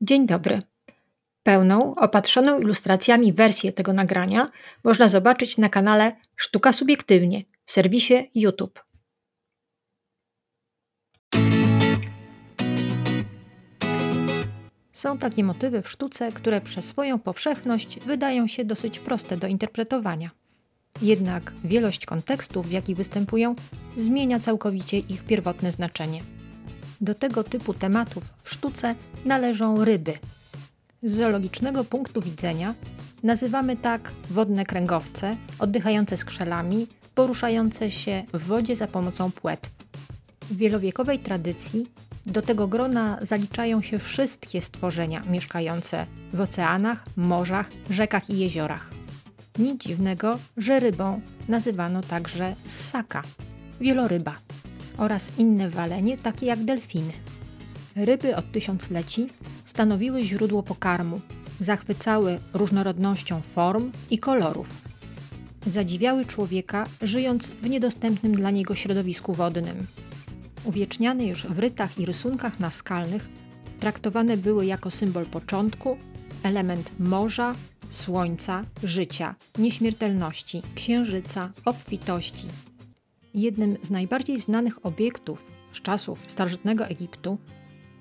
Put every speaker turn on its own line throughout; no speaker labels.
Dzień dobry. Pełną, opatrzoną ilustracjami wersję tego nagrania można zobaczyć na kanale Sztuka Subiektywnie w serwisie YouTube. Są takie motywy w sztuce, które przez swoją powszechność wydają się dosyć proste do interpretowania. Jednak wielość kontekstów, w jakich występują, zmienia całkowicie ich pierwotne znaczenie. Do tego typu tematów w sztuce należą ryby. Z zoologicznego punktu widzenia nazywamy tak wodne kręgowce, oddychające skrzelami, poruszające się w wodzie za pomocą płetw. W wielowiekowej tradycji do tego grona zaliczają się wszystkie stworzenia mieszkające w oceanach, morzach, rzekach i jeziorach. Nic dziwnego, że rybą nazywano także ssaka, wieloryba oraz inne walenie, takie jak delfiny. Ryby od tysiącleci stanowiły źródło pokarmu, zachwycały różnorodnością form i kolorów. Zadziwiały człowieka, żyjąc w niedostępnym dla niego środowisku wodnym. Uwieczniane już w rytach i rysunkach naskalnych, traktowane były jako symbol początku, element morza, słońca, życia, nieśmiertelności, księżyca, obfitości, jednym z najbardziej znanych obiektów z czasów starożytnego Egiptu,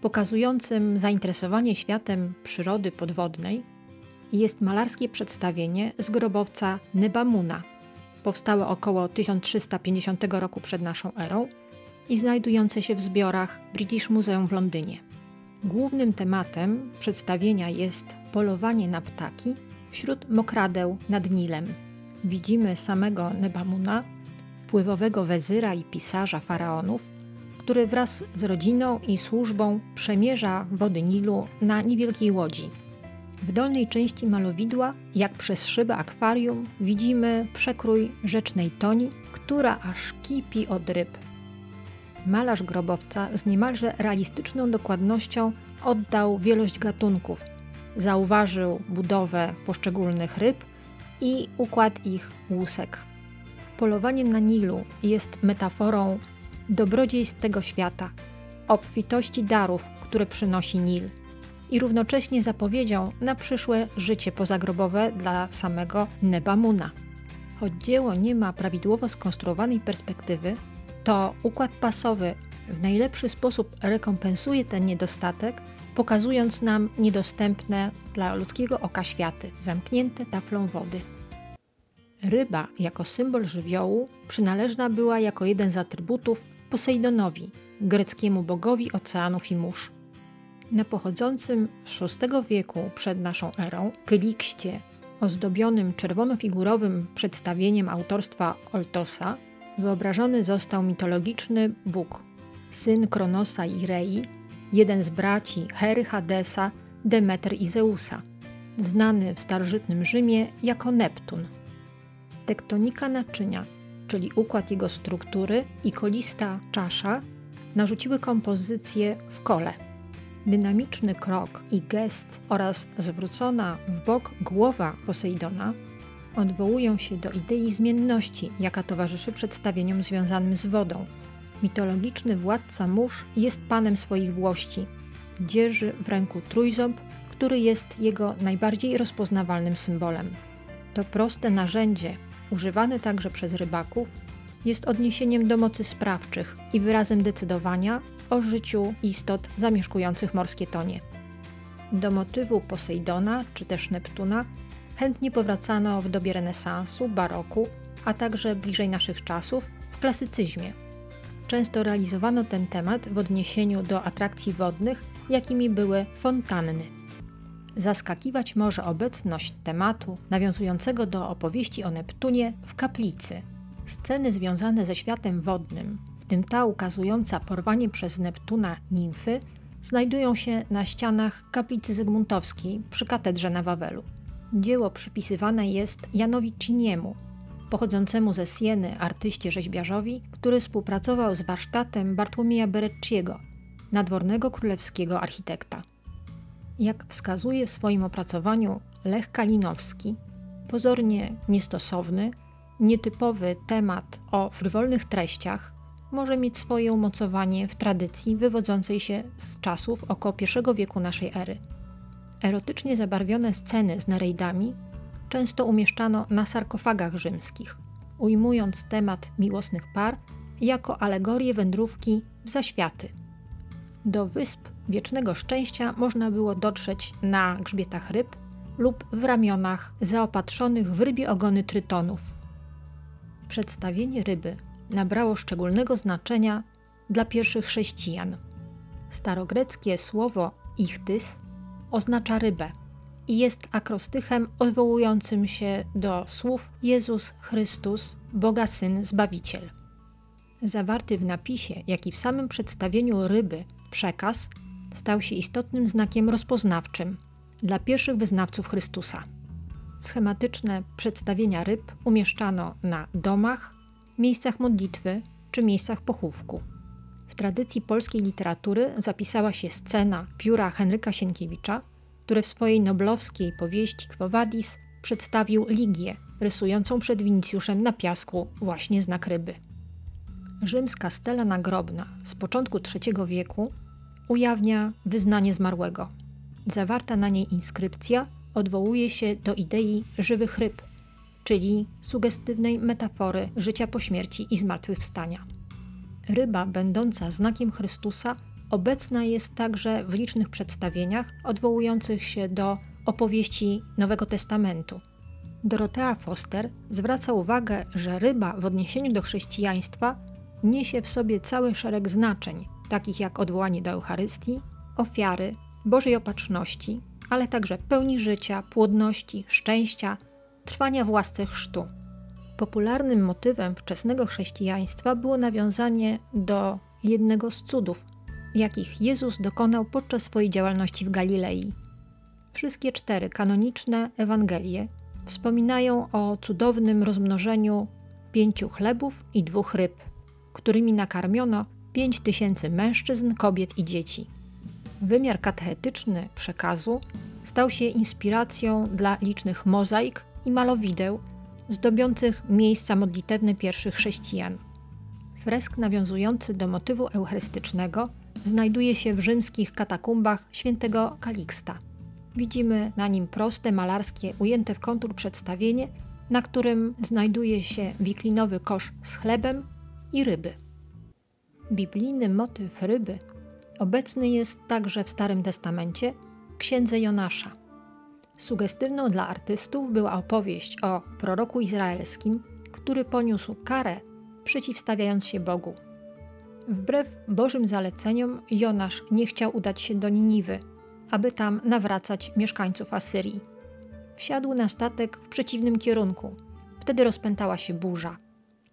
pokazującym zainteresowanie światem przyrody podwodnej, jest malarskie przedstawienie z grobowca Nebamuna, powstałe około 1350 roku przed naszą erą i znajdujące się w zbiorach British Museum w Londynie. Głównym tematem przedstawienia jest polowanie na ptaki wśród mokradeł nad Nilem. Widzimy samego Nebamuna wpływowego wezyra i pisarza faraonów, który wraz z rodziną i służbą przemierza wody Nilu na niewielkiej łodzi. W dolnej części malowidła, jak przez szybę akwarium, widzimy przekrój rzecznej toni, która aż kipi od ryb. Malarz grobowca z niemalże realistyczną dokładnością oddał wielość gatunków, zauważył budowę poszczególnych ryb i układ ich łusek. Polowanie na Nilu jest metaforą dobrodziejstw tego świata, obfitości darów, które przynosi Nil i równocześnie zapowiedzią na przyszłe życie pozagrobowe dla samego Nebamuna. Choć dzieło nie ma prawidłowo skonstruowanej perspektywy, to układ pasowy w najlepszy sposób rekompensuje ten niedostatek, pokazując nam niedostępne dla ludzkiego oka światy, zamknięte taflą wody. Ryba jako symbol żywiołu przynależna była jako jeden z atrybutów Posejdonowi, greckiemu bogowi oceanów i mórz. Na pochodzącym z VI wieku przed naszą erą kylikście ozdobionym czerwonofigurowym przedstawieniem autorstwa Oltosa wyobrażony został mitologiczny Bóg, syn Kronosa i Rei, jeden z braci Hery Hadesa, Demeter i Zeusa, znany w starożytnym Rzymie jako Neptun – tektonika naczynia, czyli układ jego struktury i kolista czasza, narzuciły kompozycję w kole. Dynamiczny krok i gest oraz zwrócona w bok głowa Posejdona odwołują się do idei zmienności, jaka towarzyszy przedstawieniom związanym z wodą. Mitologiczny władca mórz jest panem swoich włości. Dzierży w ręku trójząb, który jest jego najbardziej rozpoznawalnym symbolem. To proste narzędzie, używane także przez rybaków, jest odniesieniem do mocy sprawczych i wyrazem decydowania o życiu istot zamieszkujących morskie tonie. Do motywu Posejdona czy też Neptuna chętnie powracano w dobie renesansu, baroku, a także bliżej naszych czasów w klasycyzmie. Często realizowano ten temat w odniesieniu do atrakcji wodnych, jakimi były fontanny. Zaskakiwać może obecność tematu nawiązującego do opowieści o Neptunie w kaplicy. Sceny związane ze światem wodnym, w tym ta ukazująca porwanie przez Neptuna nimfy, znajdują się na ścianach kaplicy Zygmuntowskiej przy katedrze na Wawelu. Dzieło przypisywane jest Janowi Ciniemu, pochodzącemu ze Sieny artyście rzeźbiarzowi, który współpracował z warsztatem Bartłomieja Berecciego, nadwornego królewskiego architekta. Jak wskazuje w swoim opracowaniu Lech Kalinowski, pozornie niestosowny, nietypowy temat o frywolnych treściach może mieć swoje umocowanie w tradycji wywodzącej się z czasów około I wieku naszej ery. Erotycznie zabarwione sceny z Nereidami często umieszczano na sarkofagach rzymskich, ujmując temat miłosnych par jako alegorię wędrówki w zaświaty. Do wysp wiecznego szczęścia można było dotrzeć na grzbietach ryb lub w ramionach zaopatrzonych w rybie ogony trytonów. Przedstawienie ryby nabrało szczególnego znaczenia dla pierwszych chrześcijan. Starogreckie słowo ichtys oznacza rybę i jest akrostychem odwołującym się do słów Jezus Chrystus, Boga Syn, Zbawiciel. Zawarty w napisie, jak i w samym przedstawieniu ryby przekaz stał się istotnym znakiem rozpoznawczym dla pierwszych wyznawców Chrystusa. Schematyczne przedstawienia ryb umieszczano na domach, miejscach modlitwy czy miejscach pochówku. W tradycji polskiej literatury zapisała się scena pióra Henryka Sienkiewicza, który w swojej noblowskiej powieści Quo Vadis przedstawił Ligię, rysującą przed Winicjuszem na piasku właśnie znak ryby. Rzymska stela nagrobna z początku III wieku ujawnia wyznanie zmarłego. Zawarta na niej inskrypcja odwołuje się do idei żywych ryb, czyli sugestywnej metafory życia po śmierci i zmartwychwstania. Ryba, będąca znakiem Chrystusa, obecna jest także w licznych przedstawieniach odwołujących się do opowieści Nowego Testamentu. Dorotea Foster zwraca uwagę, że ryba w odniesieniu do chrześcijaństwa niesie w sobie cały szereg znaczeń, takich jak odwołanie do Eucharystii, ofiary, Bożej opatrzności, ale także pełni życia, płodności, szczęścia, trwania w łasce chrztu. Popularnym motywem wczesnego chrześcijaństwa było nawiązanie do jednego z cudów, jakich Jezus dokonał podczas swojej działalności w Galilei. Wszystkie cztery kanoniczne Ewangelie wspominają o cudownym rozmnożeniu pięciu chlebów i dwóch ryb, którymi nakarmiono pięć tysięcy mężczyzn, kobiet i dzieci. Wymiar katechetyczny przekazu stał się inspiracją dla licznych mozaik i malowideł zdobiących miejsca modlitewne pierwszych chrześcijan. Fresk nawiązujący do motywu eucharystycznego znajduje się w rzymskich katakumbach świętego Kaliksta. Widzimy na nim proste, malarskie, ujęte w kontur przedstawienie, na którym znajduje się wiklinowy kosz z chlebem i ryby. Biblijny motyw ryby obecny jest także w Starym Testamencie, księdze Jonasza. Sugestywną dla artystów była opowieść o proroku izraelskim, który poniósł karę, przeciwstawiając się Bogu. Wbrew Bożym zaleceniom, Jonasz nie chciał udać się do Niniwy, aby tam nawracać mieszkańców Asyrii. Wsiadł na statek w przeciwnym kierunku. Wtedy rozpętała się burza.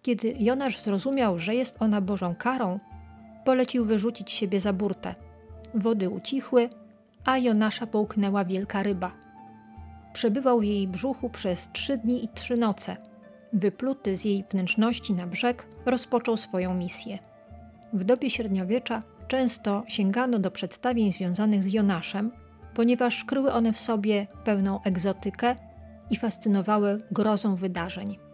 Kiedy Jonasz zrozumiał, że jest ona Bożą karą, polecił wyrzucić siebie za burtę. Wody ucichły, a Jonasza połknęła wielka ryba. Przebywał w jej brzuchu przez trzy dni i trzy noce. Wypluty z jej wnętrzności na brzeg, rozpoczął swoją misję. W dobie średniowiecza często sięgano do przedstawień związanych z Jonaszem, ponieważ kryły one w sobie pełną egzotykę i fascynowały grozą wydarzeń.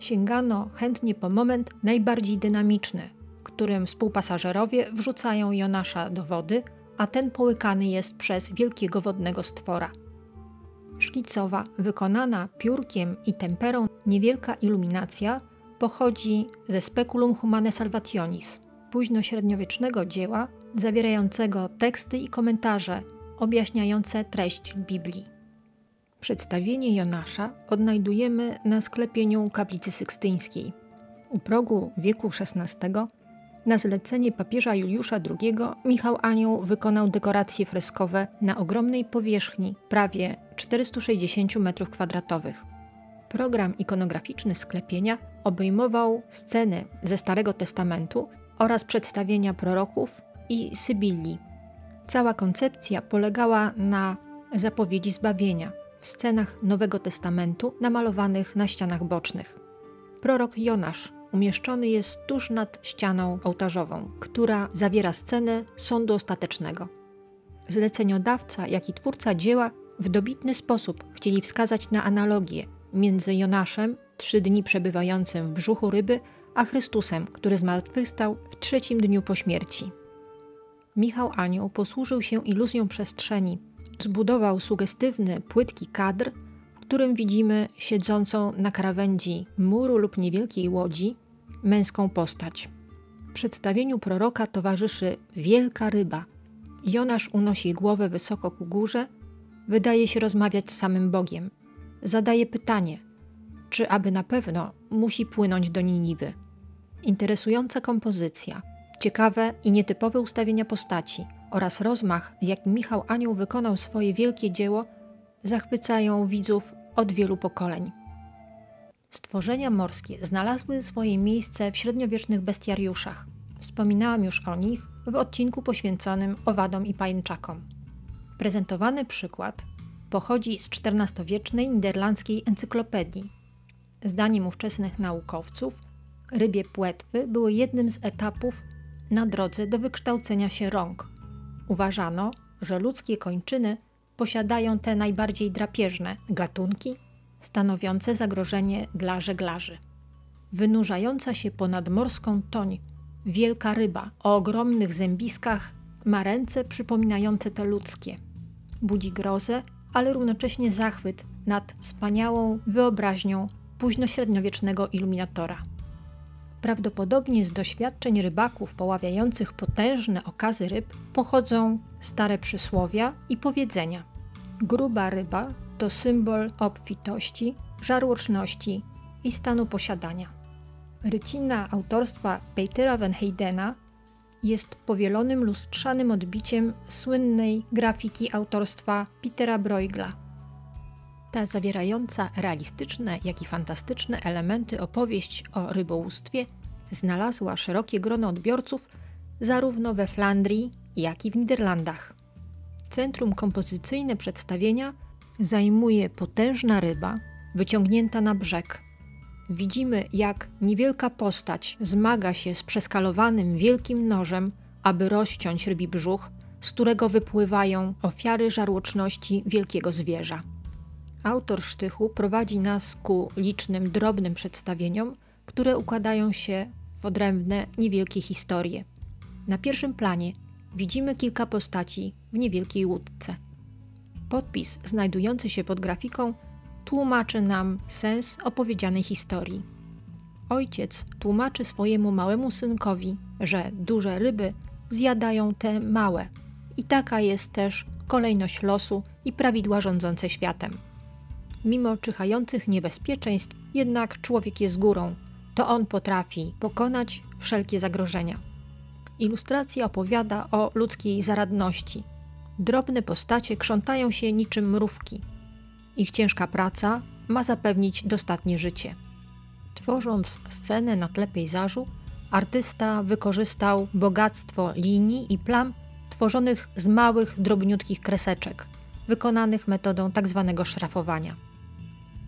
Sięgano chętnie po moment najbardziej dynamiczny, w którym współpasażerowie wrzucają Jonasza do wody, a ten połykany jest przez wielkiego wodnego stwora. Szkicowa, wykonana piórkiem i temperą niewielka iluminacja pochodzi ze Speculum Humane Salvationis, późnośredniowiecznego dzieła zawierającego teksty i komentarze objaśniające treść Biblii. Przedstawienie Jonasza odnajdujemy na sklepieniu kaplicy sykstyńskiej. U progu wieku XVI na zlecenie papieża Juliusza II Michał Anioł wykonał dekoracje freskowe na ogromnej powierzchni prawie 460 m2. Program ikonograficzny sklepienia obejmował sceny ze Starego Testamentu oraz przedstawienia proroków i Sybilli. Cała koncepcja polegała na zapowiedzi zbawienia w scenach Nowego Testamentu namalowanych na ścianach bocznych. Prorok Jonasz umieszczony jest tuż nad ścianą ołtarzową, która zawiera scenę sądu ostatecznego. Zleceniodawca, jak i twórca dzieła w dobitny sposób chcieli wskazać na analogię między Jonaszem, trzy dni przebywającym w brzuchu ryby, a Chrystusem, który zmartwychwstał w trzecim dniu po śmierci. Michał Anioł posłużył się iluzją przestrzeni, zbudował sugestywny, płytki kadr, w którym widzimy siedzącą na krawędzi muru lub niewielkiej łodzi męską postać. Przedstawieniu proroka towarzyszy wielka ryba. Jonasz unosi głowę wysoko ku górze, wydaje się rozmawiać z samym Bogiem. Zadaje pytanie, czy aby na pewno musi płynąć do Niniwy. Interesująca kompozycja, ciekawe i nietypowe ustawienia postaci oraz rozmach, w jakim Michał Anioł wykonał swoje wielkie dzieło, zachwycają widzów od wielu pokoleń. Stworzenia morskie znalazły swoje miejsce w średniowiecznych bestiariuszach. Wspominałam już o nich w odcinku poświęconym owadom i pajęczakom. Prezentowany przykład pochodzi z XIV-wiecznej niderlandzkiej encyklopedii. Zdaniem ówczesnych naukowców, rybie płetwy były jednym z etapów na drodze do wykształcenia się rąk. Uważano, że ludzkie kończyny posiadają te najbardziej drapieżne gatunki stanowiące zagrożenie dla żeglarzy. Wynurzająca się ponad morską toń wielka ryba o ogromnych zębiskach ma ręce przypominające te ludzkie. Budzi grozę, ale równocześnie zachwyt nad wspaniałą wyobraźnią późnośredniowiecznego iluminatora. Prawdopodobnie z doświadczeń rybaków poławiających potężne okazy ryb pochodzą stare przysłowia i powiedzenia. Gruba ryba to symbol obfitości, żarłoczności i stanu posiadania. Rycina autorstwa Petera van Heydena jest powielonym lustrzanym odbiciem słynnej grafiki autorstwa Petera Bruegla. Ta zawierająca realistyczne, jak i fantastyczne elementy opowieść o rybołówstwie znalazła szerokie grono odbiorców zarówno we Flandrii, jak i w Niderlandach. Centrum kompozycyjne przedstawienia zajmuje potężna ryba wyciągnięta na brzeg. Widzimy, jak niewielka postać zmaga się z przeskalowanym wielkim nożem, aby rozciąć rybi brzuch, z którego wypływają ofiary żarłoczności wielkiego zwierza. Autor sztychu prowadzi nas ku licznym, drobnym przedstawieniom, które układają się w odrębne, niewielkie historie. Na pierwszym planie widzimy kilka postaci w niewielkiej łódce. Podpis znajdujący się pod grafiką tłumaczy nam sens opowiedzianej historii. Ojciec tłumaczy swojemu małemu synkowi, że duże ryby zjadają te małe, i taka jest też kolejność losu i prawidła rządzące światem. Mimo czyhających niebezpieczeństw, jednak człowiek jest górą, to on potrafi pokonać wszelkie zagrożenia. Ilustracja opowiada o ludzkiej zaradności. Drobne postacie krzątają się niczym mrówki. Ich ciężka praca ma zapewnić dostatnie życie. Tworząc scenę na tle pejzażu, artysta wykorzystał bogactwo linii i plam tworzonych z małych, drobniutkich kreseczek, wykonanych metodą tzw. Tak szrafowania.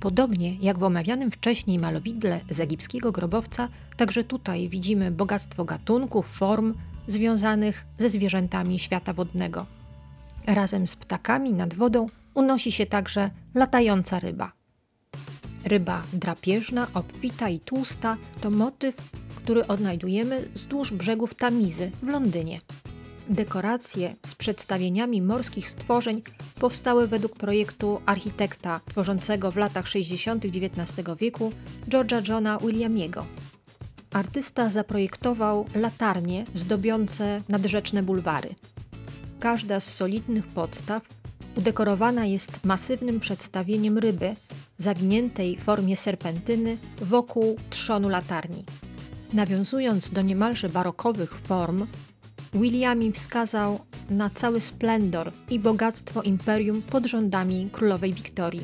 Podobnie jak w omawianym wcześniej malowidle z egipskiego grobowca, także tutaj widzimy bogactwo gatunków, form związanych ze zwierzętami świata wodnego. Razem z ptakami nad wodą unosi się także latająca ryba. Ryba drapieżna, obfita i tłusta to motyw, który odnajdujemy wzdłuż brzegów Tamizy w Londynie. Dekoracje z przedstawieniami morskich stworzeń powstały według projektu architekta tworzącego w latach 60. XIX wieku George'a Johna Williamiego. Artysta zaprojektował latarnie zdobiące nadrzeczne bulwary. Każda z solidnych podstaw udekorowana jest masywnym przedstawieniem ryby zawiniętej w formie serpentyny wokół trzonu latarni. Nawiązując do niemalże barokowych form, Williami wskazał na cały splendor i bogactwo imperium pod rządami królowej Wiktorii.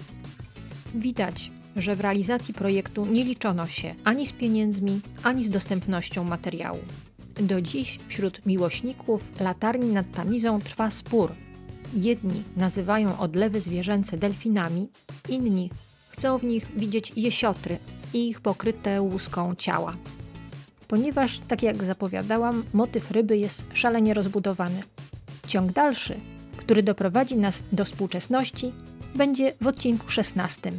Widać, że w realizacji projektu nie liczono się ani z pieniędzmi, ani z dostępnością materiału. Do dziś wśród miłośników latarni nad Tamizą trwa spór. Jedni nazywają odlewy zwierzęce delfinami, inni chcą w nich widzieć jesiotry i ich pokryte łuską ciała ponieważ, tak jak zapowiadałam, motyw ryby jest szalenie rozbudowany. Ciąg dalszy, który doprowadzi nas do współczesności, będzie w odcinku 16.